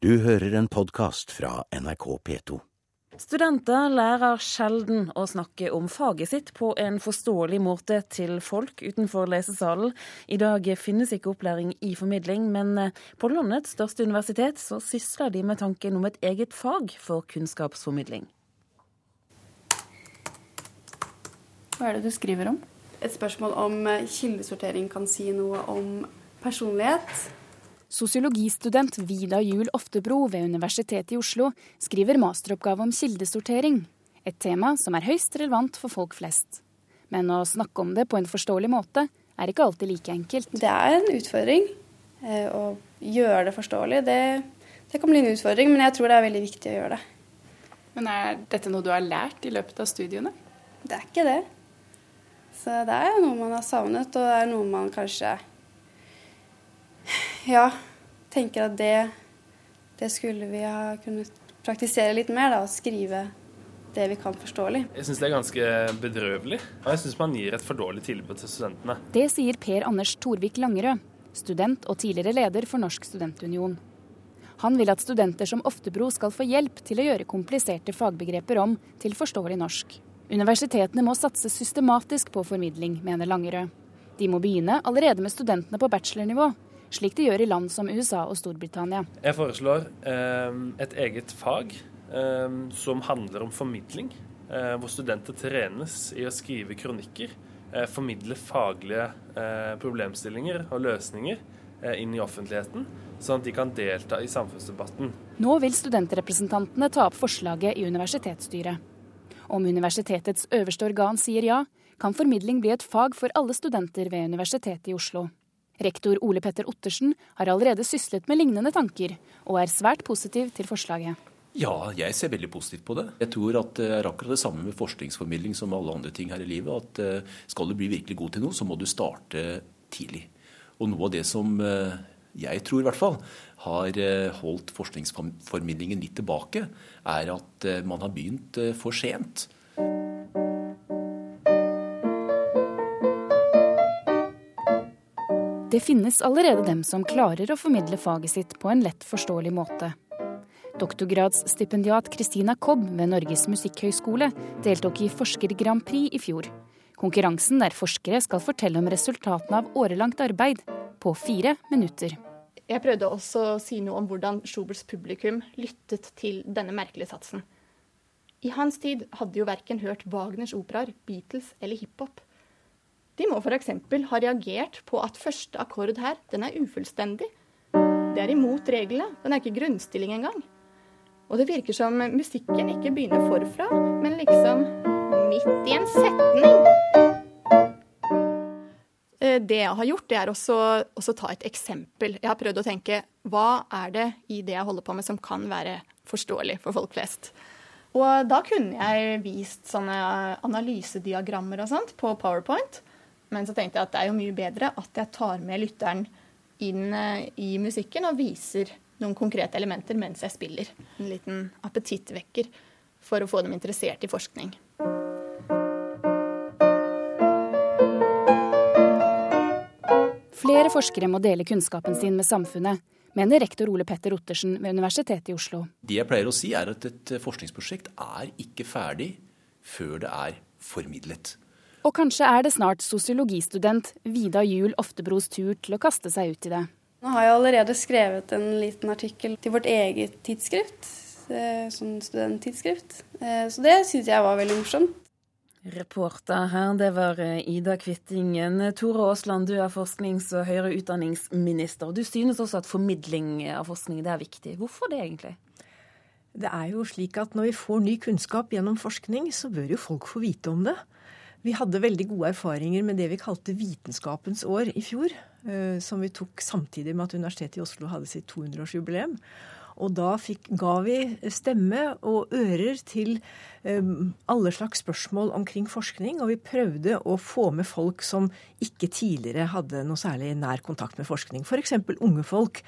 Du hører en podkast fra NRK P2. Studenter lærer sjelden å snakke om faget sitt på en forståelig måte til folk utenfor lesesalen. I dag finnes ikke opplæring i formidling, men på landets største universitet så sysler de med tanken om et eget fag for kunnskapsformidling. Hva er det du skriver om? Et spørsmål om kildesortering kan si noe om personlighet. Sosiologistudent Vida Juel Oftebro ved Universitetet i Oslo skriver masteroppgave om kildesortering, et tema som er høyst relevant for folk flest. Men å snakke om det på en forståelig måte er ikke alltid like enkelt. Det er en utfordring. Eh, å gjøre det forståelig, det, det kan bli en utfordring, men jeg tror det er veldig viktig å gjøre det. Men er dette noe du har lært i løpet av studiene? Det er ikke det. Så det er noe man har savnet, og det er noe man kanskje ja, tenker at det, det skulle vi ha kunnet praktisere litt mer. da, og Skrive det vi kan forståelig. Jeg syns det er ganske bedrøvelig. Og jeg syns man gir et for dårlig tilbud til studentene. Det sier Per Anders Torvik Langerød, student og tidligere leder for Norsk studentunion. Han vil at studenter som Oftebro skal få hjelp til å gjøre kompliserte fagbegreper om til forståelig norsk. Universitetene må satse systematisk på formidling, mener Langerød. De må begynne allerede med studentene på bachelornivå, slik de gjør i land som USA og Storbritannia. Jeg foreslår eh, et eget fag eh, som handler om formidling, eh, hvor studenter trenes i å skrive kronikker, eh, formidle faglige eh, problemstillinger og løsninger eh, inn i offentligheten, sånn at de kan delta i samfunnsdebatten. Nå vil studentrepresentantene ta opp forslaget i universitetsstyret. Om universitetets øverste organ sier ja, kan formidling bli et fag for alle studenter ved Universitetet i Oslo. Rektor Ole Petter Ottersen har allerede syslet med lignende tanker, og er svært positiv til forslaget. Ja, jeg ser veldig positivt på det. Jeg tror at det er akkurat det samme med forskningsformidling som alle andre ting her i livet. At eh, skal du bli virkelig god til noe, så må du starte tidlig. Og noe av det som eh, jeg tror i hvert fall har eh, holdt forskningsformidlingen litt tilbake, er at man har begynt for sent. Det finnes allerede dem som klarer å formidle faget sitt på en lett forståelig måte. Doktorgradsstipendiat Christina Kobb ved Norges musikkhøgskole deltok i Forsker Grand Prix i fjor. Konkurransen der forskere skal fortelle om resultatene av årelangt arbeid på fire minutter. Jeg prøvde også å si noe om hvordan Schuberts publikum lyttet til denne merkelige satsen. I hans tid hadde jo verken hørt Wagners operaer, Beatles eller hiphop. De må f.eks. ha reagert på at første akkord her, den er ufullstendig. Det er imot reglene. Den er ikke grunnstilling engang. Og det virker som musikken ikke begynner forfra, men liksom midt i en setning. Eh, det jeg har gjort, det er også, også ta et eksempel. Jeg har prøvd å tenke hva er det i det jeg holder på med som kan være forståelig for folk flest. Og da kunne jeg vist sånne analysediagrammer og sånt på Powerpoint. Men så tenkte jeg at det er jo mye bedre at jeg tar med lytteren inn eh, i musikken og viser noen konkrete elementer mens jeg spiller. En liten appetittvekker for å få dem interessert i forskning. Flere forskere må dele kunnskapen sin med samfunnet, mener rektor Ole Petter Ottersen ved Universitetet i Oslo. Det jeg pleier å si er at et forskningsprosjekt er ikke ferdig før det er formidlet. Og kanskje er det snart sosiologistudent Vida Juel Oftebros tur til å kaste seg ut i det. Nå har jeg allerede skrevet en liten artikkel til vårt eget tidsskrift, som sånn studenttidsskrift. Eh, så det syns jeg var veldig morsomt. Reporter her, det var eh, Ida Kvittingen. Tore Aasland, du er forsknings- og høyere utdanningsminister. Du synes også at formidling av forskning det er viktig. Hvorfor det egentlig? Det er jo slik at når vi får ny kunnskap gjennom forskning, så bør jo folk få vite om det. Vi hadde veldig gode erfaringer med det vi kalte Vitenskapens år i fjor. Eh, som vi tok samtidig med at Universitetet i Oslo hadde sitt 200-årsjubileum. Og da fikk, ga vi stemme og ører til um, alle slags spørsmål omkring forskning. Og vi prøvde å få med folk som ikke tidligere hadde noe særlig nær kontakt med forskning. F.eks. unge folk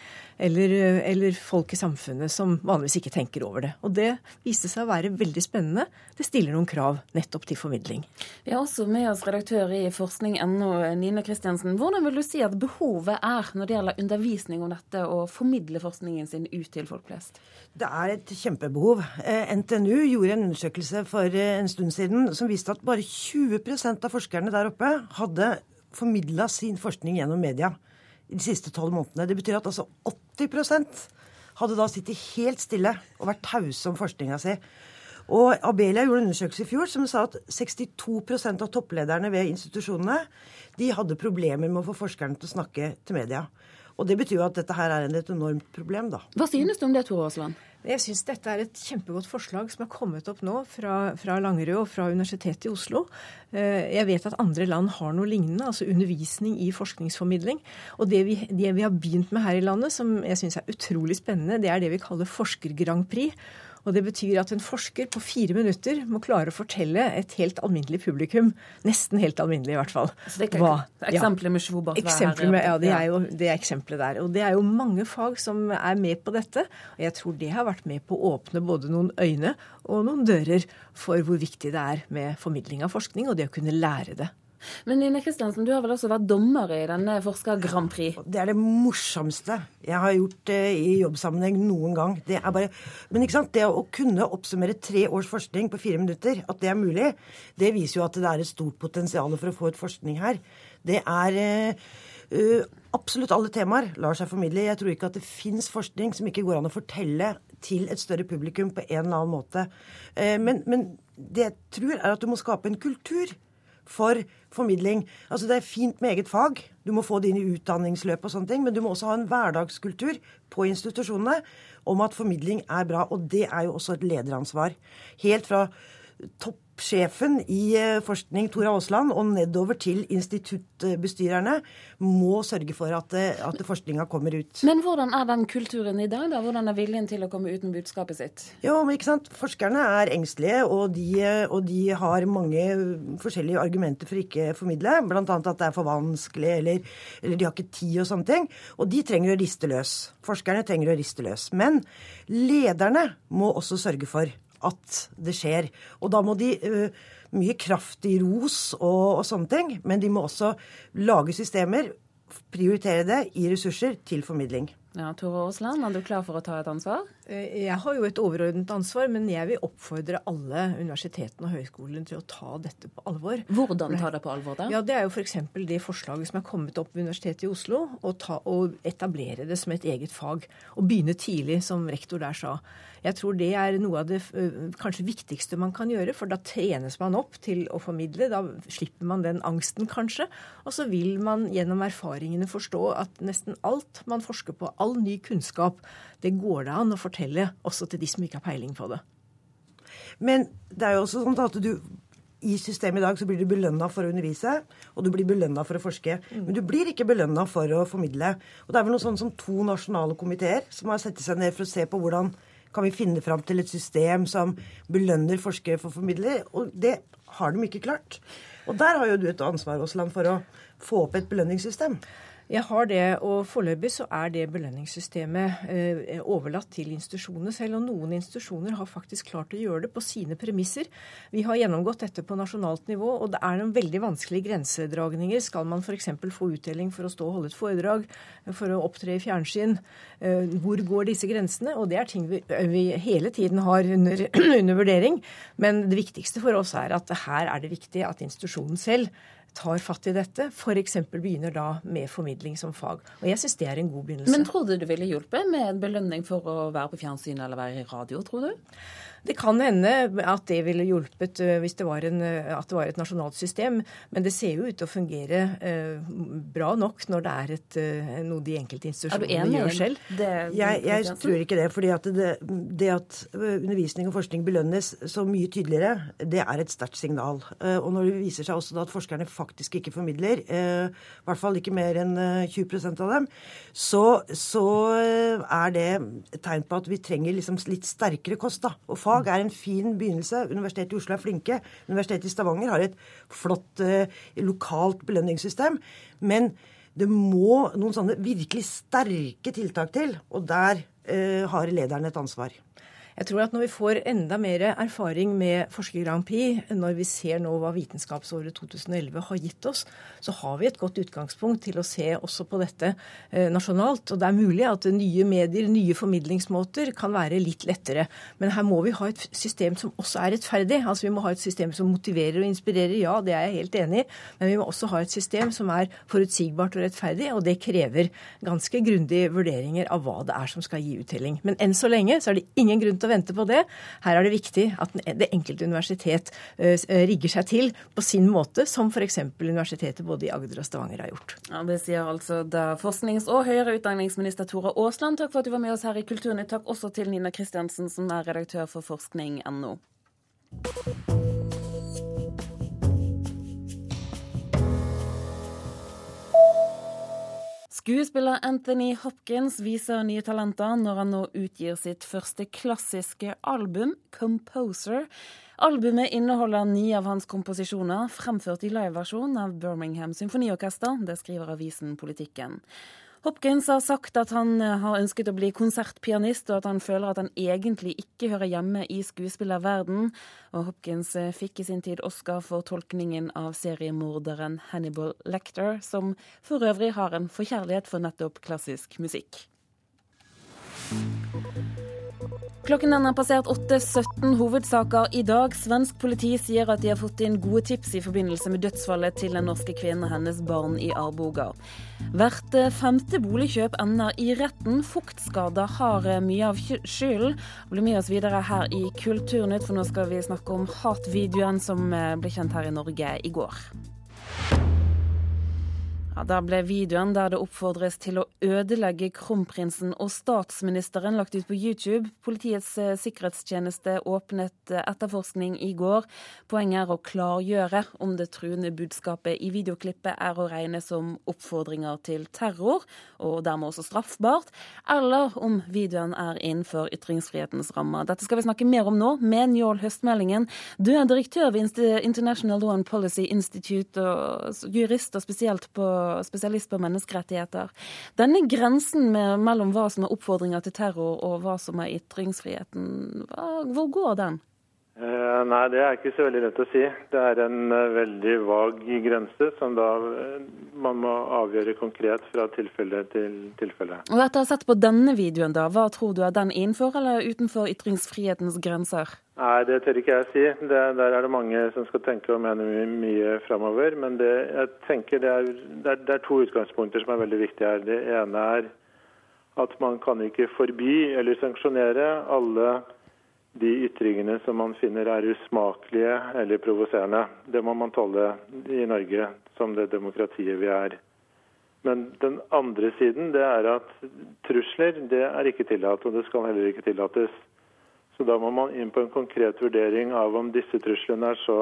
eller, eller, folk i samfunnet som vanligvis ikke tenker over det. Og det viste seg å være veldig spennende. Det stiller noen krav nettopp til formidling. Vi har også med oss redaktør i forskning.no, Nina Kristiansen. Hvordan vil du si at behovet er når det gjelder undervisning om dette, og formidle forskningen sin ut til folk flest? Det er et kjempebehov. Eh, NTNU gjorde en undersøkelse for eh, en stund siden som viste at bare 20% av forskerne der oppe hadde formidla sin forskning gjennom media i de siste tolv månedene. Det betyr at altså 80% hadde da sittet helt stille og vært tause om forskninga si. Og Abelia gjorde en undersøkelse i fjor som sa at 62% av topplederne ved institusjonene de hadde problemer med å få forskerne til å snakke til media. Og Det betyr jo at dette her er et enormt problem, da. Hva synes du om det, Tore Aasland? Jeg syns dette er et kjempegodt forslag som er kommet opp nå fra, fra Langerød og fra Universitetet i Oslo. Eh, jeg vet at andre land har noe lignende, altså undervisning i forskningsformidling. Og det vi, det vi har begynt med her i landet, som jeg syns er utrolig spennende, det er det vi kaller forsker-grand prix. Og det betyr at en forsker på fire minutter må klare å fortelle et helt alminnelig publikum, nesten helt alminnelig i hvert fall, Så det er hva Eksempelet med Schubert eksempler med, Ja, det er jo det er eksempelet der. Og det er jo mange fag som er med på dette. Og jeg tror det har vært med på å åpne både noen øyne og noen dører for hvor viktig det er med formidling av forskning, og det å kunne lære det. Men Nina Kristiansen, du har vel også vært dommer i denne Forsker Grand Prix? Det er det morsomste jeg har gjort eh, i jobbsammenheng noen gang. Det er bare, men ikke sant, det å kunne oppsummere tre års forskning på fire minutter, at det er mulig, det viser jo at det er et stort potensial for å få ut forskning her. Det er uh, Absolutt alle temaer lar seg formidle. Jeg tror ikke at det fins forskning som ikke går an å fortelle til et større publikum på en eller annen måte. Uh, men, men det jeg tror, er at du må skape en kultur for formidling. Altså Det er fint med eget fag, du må få det inn i utdanningsløpet, og sånne ting, men du må også ha en hverdagskultur på institusjonene om at formidling er bra. Og det er jo også et lederansvar. Helt fra topp sjefen i eh, forskning, Tora Aasland, og nedover til instituttbestyrerne, må sørge for at, eh, at forskninga kommer ut. Men hvordan er den kulturen i dag? da? Hvordan er viljen til å komme ut med budskapet sitt? Jo, men ikke sant? Forskerne er engstelige, og de, og de har mange forskjellige argumenter for ikke å formidle. Bl.a. at det er for vanskelig, eller, eller de har ikke tid og sånne ting. Og de trenger å riste løs. Forskerne trenger å riste løs. Men lederne må også sørge for at det skjer. Og da må de uh, mye kraftig ros og, og sånne ting, men de må også lage systemer, prioritere det i ressurser til formidling. Ja, Tore Aasland, er du klar for å ta et ansvar? Eh, jeg har jo et overordnet ansvar, men jeg vil oppfordre alle universitetene og høyskolene til å ta dette på alvor. Hvordan ta det på alvor, da? Ja, Det er jo f.eks. det forslaget som er kommet opp ved Universitetet i Oslo, å etablere det som et eget fag. Og begynne tidlig, som rektor der sa. Jeg tror det er noe av det kanskje viktigste man kan gjøre, for da trenes man opp til å formidle. Da slipper man den angsten, kanskje. Og så vil man gjennom erfaringene forstå at nesten alt man forsker på, all ny kunnskap, det går det an å fortelle også til de som ikke har peiling på det. Men det er jo også sånn at du i systemet i dag så blir du belønna for å undervise, og du blir belønna for å forske. Mm. Men du blir ikke belønna for å formidle. Og det er vel noe sånn som to nasjonale komiteer som har satt seg ned for å se på hvordan kan vi finne fram til et system som belønner forskere for å formidle. Og det har de ikke klart. Og der har jo du et ansvar, Aasland, for å få opp et belønningssystem. Jeg har det, og foreløpig så er det belønningssystemet eh, overlatt til institusjonene selv. Og noen institusjoner har faktisk klart å gjøre det på sine premisser. Vi har gjennomgått dette på nasjonalt nivå, og det er noen veldig vanskelige grensedragninger. Skal man f.eks. få utdeling for å stå og holde et foredrag, for å opptre i fjernsyn? Eh, hvor går disse grensene? Og det er ting vi, vi hele tiden har under, under vurdering. Men det viktigste for oss er at her er det viktig at institusjonen selv tar fatt i dette, f.eks. begynner da med formidling som fag. Og jeg syns det er en god begynnelse. Men tror du det ville hjulpet med en belønning for å være på fjernsyn eller være i radio, tror du? Det kan hende at det ville hjulpet eh, hvis det var, en, eh, at det var et nasjonalt system, men det ser jo ut til å fungere eh, bra nok når det er et, noe de enkelte institusjonene gjør selv. Det, jeg, jeg tror ikke det. fordi at det, det, at undervisning og forskning belønnes så mye tydeligere, det er et sterkt signal. Og når det viser seg også at forskerne faktisk ikke formidler, i hvert fall ikke mer enn 20% av dem, så, så er det tegn på at vi trenger liksom litt sterkere kost. da, og fag er en fin begynnelse. Universitetet i Oslo er flinke. Universitetet i Stavanger har et flott eh, lokalt belønningssystem. Men det må noen sånne virkelig sterke tiltak til, og der eh, har lederen et ansvar. Jeg tror at når vi får enda mer erfaring med Forsker Grand Prix, når vi ser nå hva vitenskapsåret 2011 har gitt oss, så har vi et godt utgangspunkt til å se også på dette eh, nasjonalt. Og det er mulig at nye medier, nye formidlingsmåter kan være litt lettere. Men her må vi ha et system som også er rettferdig. Altså Vi må ha et system som motiverer og inspirerer, ja, det er jeg helt enig i. Men vi må også ha et system som er forutsigbart og rettferdig, og det krever ganske grundige vurderinger av hva det er som skal gi uttelling. Men enn så lenge så er det ingen grunn til å vente på det. Her er det viktig at det enkelte universitet rigger seg til på sin måte, som f.eks. universitetet både i Agder og Stavanger har gjort. Ja, Det sier altså da forsknings- og høyere utdanningsminister Tora Aasland. Takk for at du var med oss her i Kulturnytt. Takk også til Nina Kristiansen, som er redaktør for forskning.no. Skuespiller Anthony Hopkins viser nye talenter når han nå utgir sitt første klassiske album, 'Composer'. Albumet inneholder ni av hans komposisjoner, fremført i liveversjon av Birmingham Symfoniorkester. Det skriver avisen Politikken. Hopkins har sagt at han eh, har ønsket å bli konsertpianist, og at han føler at han egentlig ikke hører hjemme i skuespillerverden. Og Hopkins eh, fikk i sin tid Oscar for tolkningen av seriemorderen Hannibal Lecter, som for øvrig har en forkjærlighet for nettopp klassisk musikk. Klokken den er passert 8.17 hovedsaker i dag. Svensk politi sier at de har fått inn gode tips i forbindelse med dødsfallet til den norske kvinnen og hennes barn i Arboga. Hvert femte boligkjøp ender i retten. Fuktskader har mye av skylden. Bli med oss videre her i Kulturnytt, for nå skal vi snakke om hatvideoen som ble kjent her i Norge i går. Ja, Da ble videoen der det oppfordres til å ødelegge kronprinsen og statsministeren lagt ut på YouTube. Politiets eh, sikkerhetstjeneste åpnet eh, etterforskning i går. Poenget er å klargjøre om det truende budskapet i videoklippet er å regne som oppfordringer til terror, og dermed også straffbart, eller om videoen er innenfor ytringsfrihetens rammer. Dette skal vi snakke mer om nå med Njål Høstmeldingen. Du er direktør ved International Law and Policy Institute og jurist og spesielt på spesialist på menneskerettigheter. Denne grensen med, mellom hva som er oppfordringer til terror og hva som er ytringsfriheten, hvor går den? Eh, nei, det er ikke så veldig lett å si. Det er en eh, veldig vag grense som da eh, man må avgjøre konkret fra tilfelle til tilfelle. Og Etter å ha sett på denne videoen, da, hva tror du er den innenfor eller utenfor ytringsfrihetens grenser? Nei, det tør ikke jeg si. Det, der er det mange som skal tenke og mene mye, mye framover. Men det, jeg tenker det er, det, er, det er to utgangspunkter som er veldig viktige her. Det ene er at man kan ikke forby eller sanksjonere alle de ytringene som man finner er usmakelige eller provoserende. Det må man tåle i Norge som det demokratiet vi er. Men den andre siden det er at trusler det er ikke tillatt, og det skal heller ikke tillates. Så da må man inn på en konkret vurdering av om disse truslene er så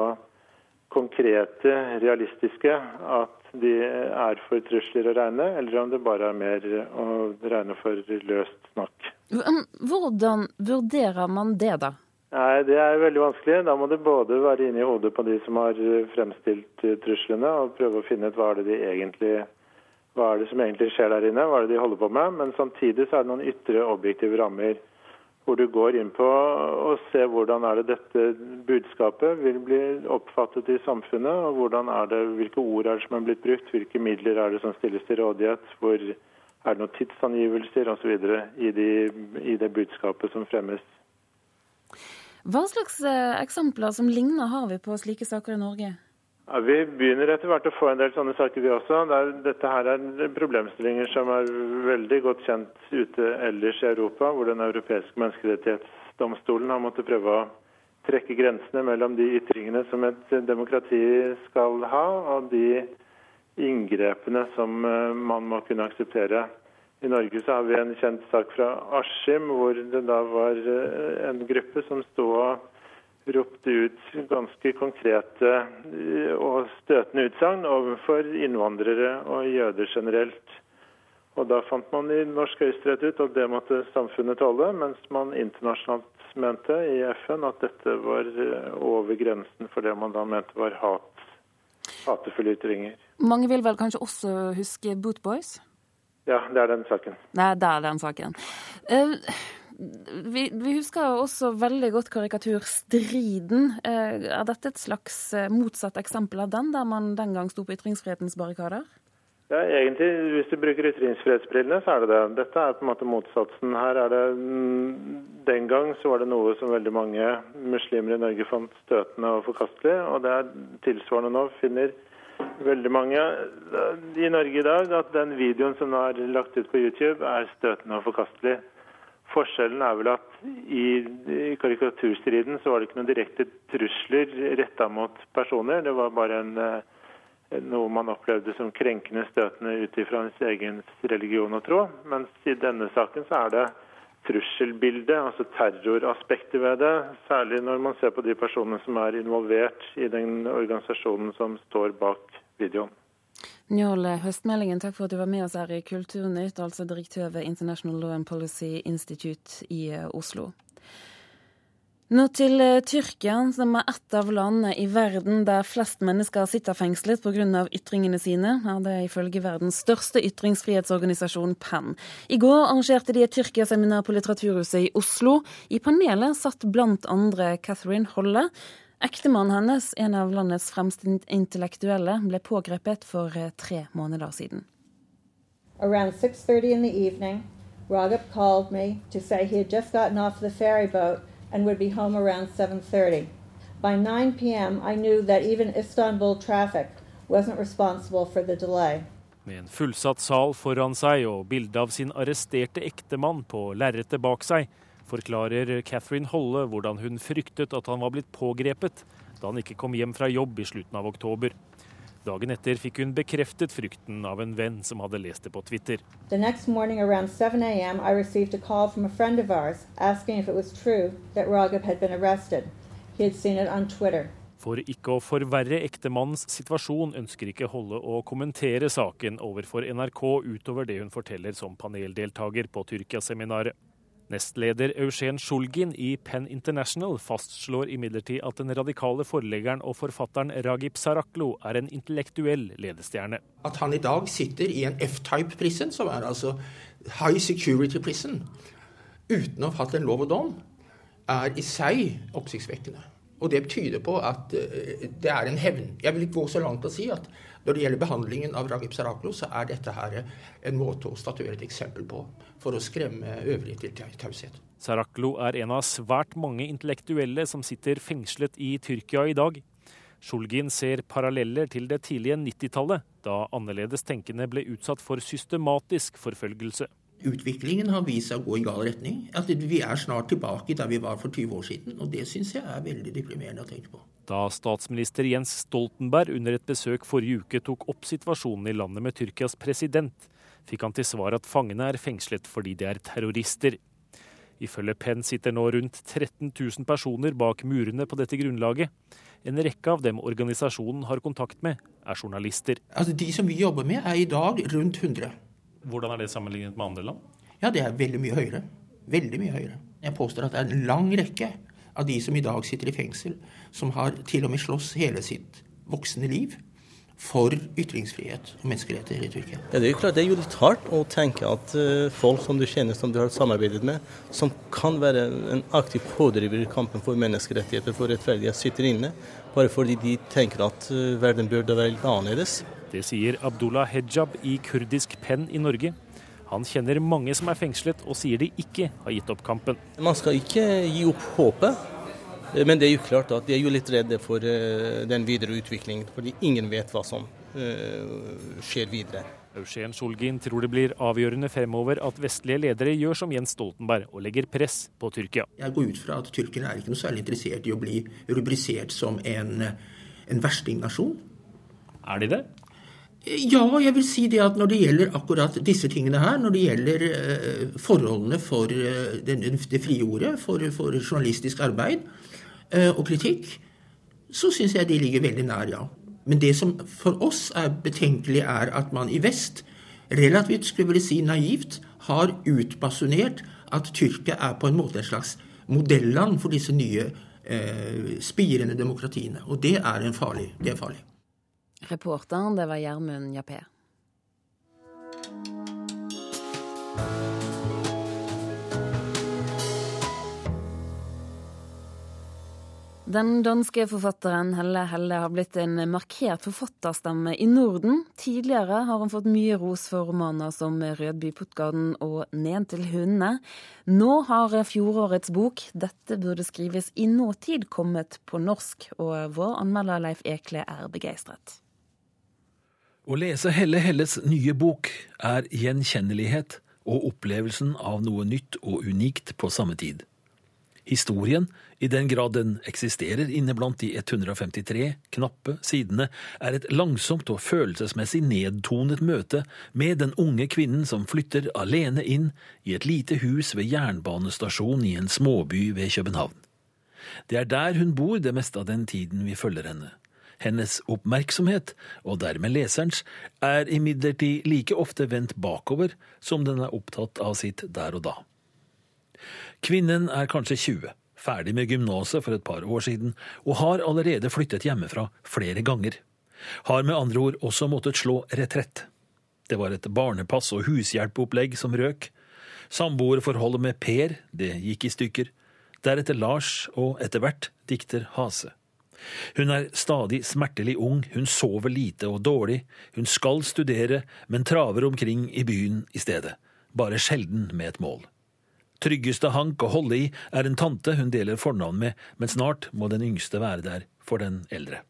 konkrete, realistiske, at de er for trusler å regne, eller om det bare er mer å regne for løst snakk. Hvordan vurderer man det, da? Nei, Det er veldig vanskelig. Da må det både være inne i hodet på de som har fremstilt truslene, og prøve å finne ut hva er det, de egentlig, hva er det som egentlig skjer der inne, hva er det de holder på med. Men samtidig så er det noen ytre objektive rammer hvor du går inn på og ser hvordan er det dette budskapet vil bli oppfattet i samfunnet, og hvordan er det, hvilke ord er det som er blitt brukt, hvilke midler er det som stilles til rådighet, hvor er det noen tidsangivelser osv. I, de, i det budskapet som fremmes. Hva slags eksempler som ligner har vi på slike saker i Norge? Ja, vi begynner etter hvert å få en del sånne saker, vi også. Der, dette her er problemstillinger som er veldig godt kjent ute ellers i Europa, hvor Den europeiske menneskerettighetsdomstolen har måttet prøve å trekke grensene mellom de ytringene som et demokrati skal ha, og de inngrepene som man må kunne akseptere. I Norge så har vi en kjent sak fra Askim, hvor det da var en gruppe som sto og ropte ut ganske konkrete og støtende utsagn overfor innvandrere og jøder generelt. Og Da fant man i norsk høyesterett ut at det måtte samfunnet tåle, mens man internasjonalt mente i FN at dette var over grensen for det man da mente var hat, hatefulle ytringer. Mange vil vel kanskje også huske Boot Boys? Ja, det er den saken. Nei, det er den saken. Uh, Vi, vi husker også veldig godt karikaturstriden. Er dette et slags motsatt eksempel av den, der man den gang sto på ytringsfrihetens barrikader? Ja, egentlig, Hvis du bruker ytringsfrihetsbrillene, så er det det. Dette er på en måte motsatsen. Her er det, mm, Den gang så var det noe som veldig mange muslimer i Norge fant støtende og forkastelig. Og det er tilsvarende nå finner veldig mange i Norge i dag at den videoen som er lagt ut på YouTube, er støtende og forkastelig. Forskjellen er vel at i karikaturstriden så var det ikke noen direkte trusler retta mot personer. Det var bare en eh, noe man opplevde som krenkende støtende ut ifra ens egen religion og tro. Mens i denne saken så er det trusselbildet, altså terroraspektet ved det. Særlig når man ser på de personene som er involvert i den organisasjonen som står bak videoen. Njål Høstmeldingen, takk for at du var med oss her i Kulturnytt, altså direktør ved International Law and Policy Institute i Oslo. Nå til eh, Tyrkia, som er ett av landene i verden der flest mennesker sitter fengslet pga. ytringene sine. Ja, det er ifølge verdens største ytringsfrihetsorganisasjon, PEN. I går arrangerte de et Tyrkia-seminar på Litteraturhuset i Oslo. I panelet satt blant andre Catherine Holle. Ektemannen hennes, en av landets fremste intellektuelle, ble pågrepet for eh, tre måneder siden. Around 6.30 in the evening, Raghup called me to say he had just gotten off the ferry boat and would be home around 7:30. By 9 p.m., I knew that even Istanbul traffic wasn't responsible for the delay. Med en fullsatt sal foran seg og bilde av sin arresterte ektemann på lerretet bak seg, forklarer Catherine Holle hvordan hun fryktet at han var blitt pågrepet da han ikke kom hjem fra jobb i slutten av oktober. Dagen etter fikk hun bekreftet frykten av en venn som hadde lest det på Twitter. The next morning around 7 a.m. I received a call from a friend of ours asking if it was true that Raghav had been arrested. He had seen it on Twitter. For ikke å forverre ektemannens situasjon ønsker ikke Holle å kommentere saken overfor NRK utover det hun forteller som paneldeltaker på Tyrkia-seminaret. Nestleder Eugen Sjulgin i Penn International fastslår imidlertid at den radikale forleggeren og forfatteren Ragib Saraklo er en intellektuell ledestjerne. At han i dag sitter i en F-type prison, som er altså high security prison, uten å ha hatt en lov og dom, er i seg oppsiktsvekkende. Og det tyder på at eh, det er en hevn. Jeg vil ikke gå så langt og si at når det gjelder behandlingen av Ragib Saraklo, så er dette her en måte å statuere et eksempel på for å skremme øvrige til taushet. Saraklo er en av svært mange intellektuelle som sitter fengslet i Tyrkia i dag. Sjulgin ser paralleller til det tidlige 90-tallet, da annerledes tenkende ble utsatt for systematisk forfølgelse. Utviklingen har vist seg å gå i gal retning. At vi er snart tilbake der vi var for 20 år siden. Og det syns jeg er veldig deprimerende å tenke på. Da statsminister Jens Stoltenberg under et besøk forrige uke tok opp situasjonen i landet med Tyrkias president, fikk han til svar at fangene er fengslet fordi de er terrorister. Ifølge Penn sitter nå rundt 13 000 personer bak murene på dette grunnlaget. En rekke av dem organisasjonen har kontakt med, er journalister. Altså De som vi jobber med, er i dag rundt 100. Hvordan er det sammenlignet med andre land? Ja, Det er veldig mye høyere. Veldig mye høyere. Jeg påstår at det er en lang rekke av de som i dag sitter i fengsel, som har til og med slåss hele sitt voksne liv for ytringsfrihet og menneskerettigheter i Tyrkia. Ja, det er jo klart det er jo litt hardt å tenke at uh, folk som du kjenner, som du har samarbeidet med, som kan være en aktiv pådriver i kampen for menneskerettigheter, for rettferdighet, sitter inne bare fordi de tenker at uh, verden burde være litt annerledes. Det sier Abdullah Hejab i kurdisk Penn i Norge. Han kjenner mange som er fengslet, og sier de ikke har gitt opp kampen. Man skal ikke gi opp håpet. Eh, men det er jo klart at de er jo litt redde for uh, den videre utviklingen, fordi ingen vet hva som uh, skjer videre. Eugen Sjolgin tror det blir avgjørende fremover at vestlige ledere gjør som Jens Stoltenberg og legger press på Tyrkia. Jeg går ut fra at tyrkerne er ikke noe særlig interessert i å bli rubrisert som en, en verstingnasjon. Er de det? Ja, jeg vil si det at når det gjelder akkurat disse tingene her, når det gjelder uh, forholdene for uh, det frie ordet, for, for journalistisk arbeid uh, og kritikk, så syns jeg de ligger veldig nær, ja. Men det som for oss er betenkelig, er at man i vest relativt skulle vi si naivt har utbasunert at Tyrkia er på en måte et slags modelland for disse nye spirende demokratiene. Og det er, farlig, det er farlig. Reporteren, det var Gjermund Jappé. Den danske forfatteren Helle Helle har blitt en markert forfatterstemme i Norden. Tidligere har hun fått mye ros for romaner som 'Rødby-Puttgarden' og 'Ned til hundene'. Nå har fjorårets bok 'Dette burde skrives i nåtid' kommet på norsk, og vår anmelder Leif Ekle er begeistret. Å lese Helle Helles nye bok er gjenkjennelighet og opplevelsen av noe nytt og unikt på samme tid. Historien, i den grad den eksisterer inne blant de 153 knappe sidene, er et langsomt og følelsesmessig nedtonet møte med den unge kvinnen som flytter alene inn i et lite hus ved jernbanestasjonen i en småby ved København. Det er der hun bor det meste av den tiden vi følger henne. Hennes oppmerksomhet, og dermed leserens, er imidlertid like ofte vendt bakover som den er opptatt av sitt der og da. Kvinnen er kanskje 20, ferdig med gymnaset for et par år siden, og har allerede flyttet hjemmefra flere ganger. Har med andre ord også måttet slå retrett. Det var et barnepass- og hushjelpopplegg som røk. Samboerforholdet med Per, det gikk i stykker. Deretter Lars, og etter hvert dikter Hase. Hun er stadig smertelig ung, hun sover lite og dårlig, hun skal studere, men traver omkring i byen i stedet, bare sjelden med et mål. Tryggeste hank å holde i er en tante hun deler fornavn med, men snart må den yngste være der for den eldre.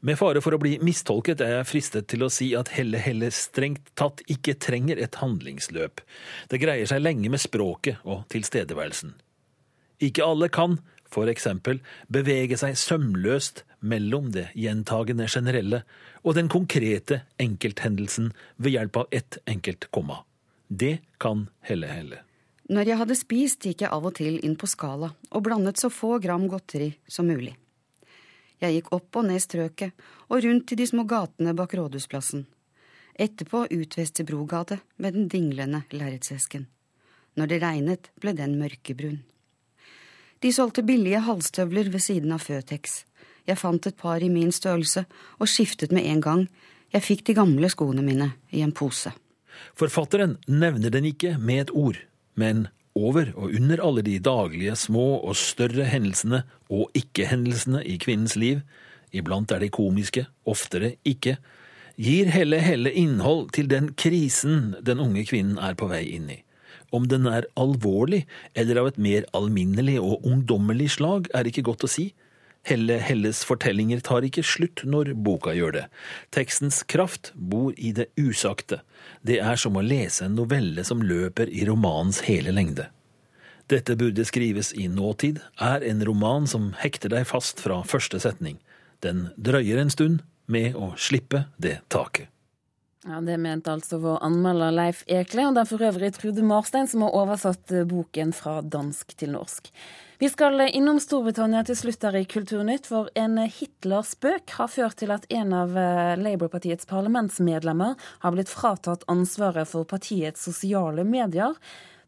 Med fare for å bli mistolket er jeg fristet til å si at Helle Helle strengt tatt ikke trenger et handlingsløp. Det greier seg lenge med språket og tilstedeværelsen. Ikke alle kan, for eksempel, bevege seg sømløst mellom det gjentagende generelle og den konkrete enkelthendelsen ved hjelp av ett enkelt komma. Det kan Helle Helle. Når jeg hadde spist, gikk jeg av og til inn på Skala og blandet så få gram godteri som mulig. Jeg gikk opp og ned strøket og rundt til de små gatene bak Rådhusplassen. Etterpå ut Vesterbrogade med den dinglende lerretsesken. Når det regnet, ble den mørkebrun. De solgte billige halsstøvler ved siden av Føtex. Jeg fant et par i min størrelse og skiftet med en gang. Jeg fikk de gamle skoene mine i en pose. Forfatteren nevner den ikke med et ord, men over og under alle de daglige små og større hendelsene og ikke-hendelsene i kvinnens liv, iblant er de komiske, oftere ikke, gir Helle Helle innhold til den krisen den unge kvinnen er på vei inn i. Om den er alvorlig eller av et mer alminnelig og ungdommelig slag, er ikke godt å si. Helle Helles fortellinger tar ikke slutt når boka gjør det. Tekstens kraft bor i det usagte. Det er som å lese en novelle som løper i romanens hele lengde. Dette burde skrives i nåtid, er en roman som hekter deg fast fra første setning. Den drøyer en stund med å slippe det taket. Ja, Det mente altså vår anmelder Leif Ekle, og er for øvrig Trude Marstein som har oversatt boken fra dansk til norsk. Vi skal innom Storbritannia til slutt her i Kulturnytt, for en Hitler-spøk har ført til at en av eh, Labour-partiets parlamentsmedlemmer har blitt fratatt ansvaret for partiets sosiale medier.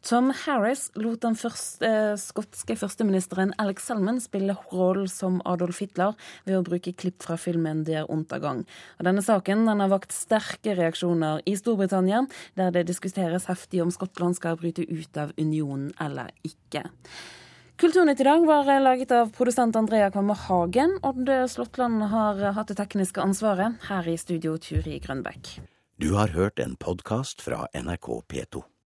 Tom Harris lot den første, eh, skotske førsteministeren Alex Selman spille rollen som Adolf Hitler ved å bruke klipp fra filmen Der Untergang. Og denne saken den har vakt sterke reaksjoner i Storbritannia, der det diskuteres heftig om Skottland skal bryte ut av unionen eller ikke. Kulturnytt i dag var laget av produsent Andrea Kvammer Hagen. Odd Slåttland har hatt det tekniske ansvaret. Her i studio Turi Grønbekk. Du har hørt en podkast fra NRK P2.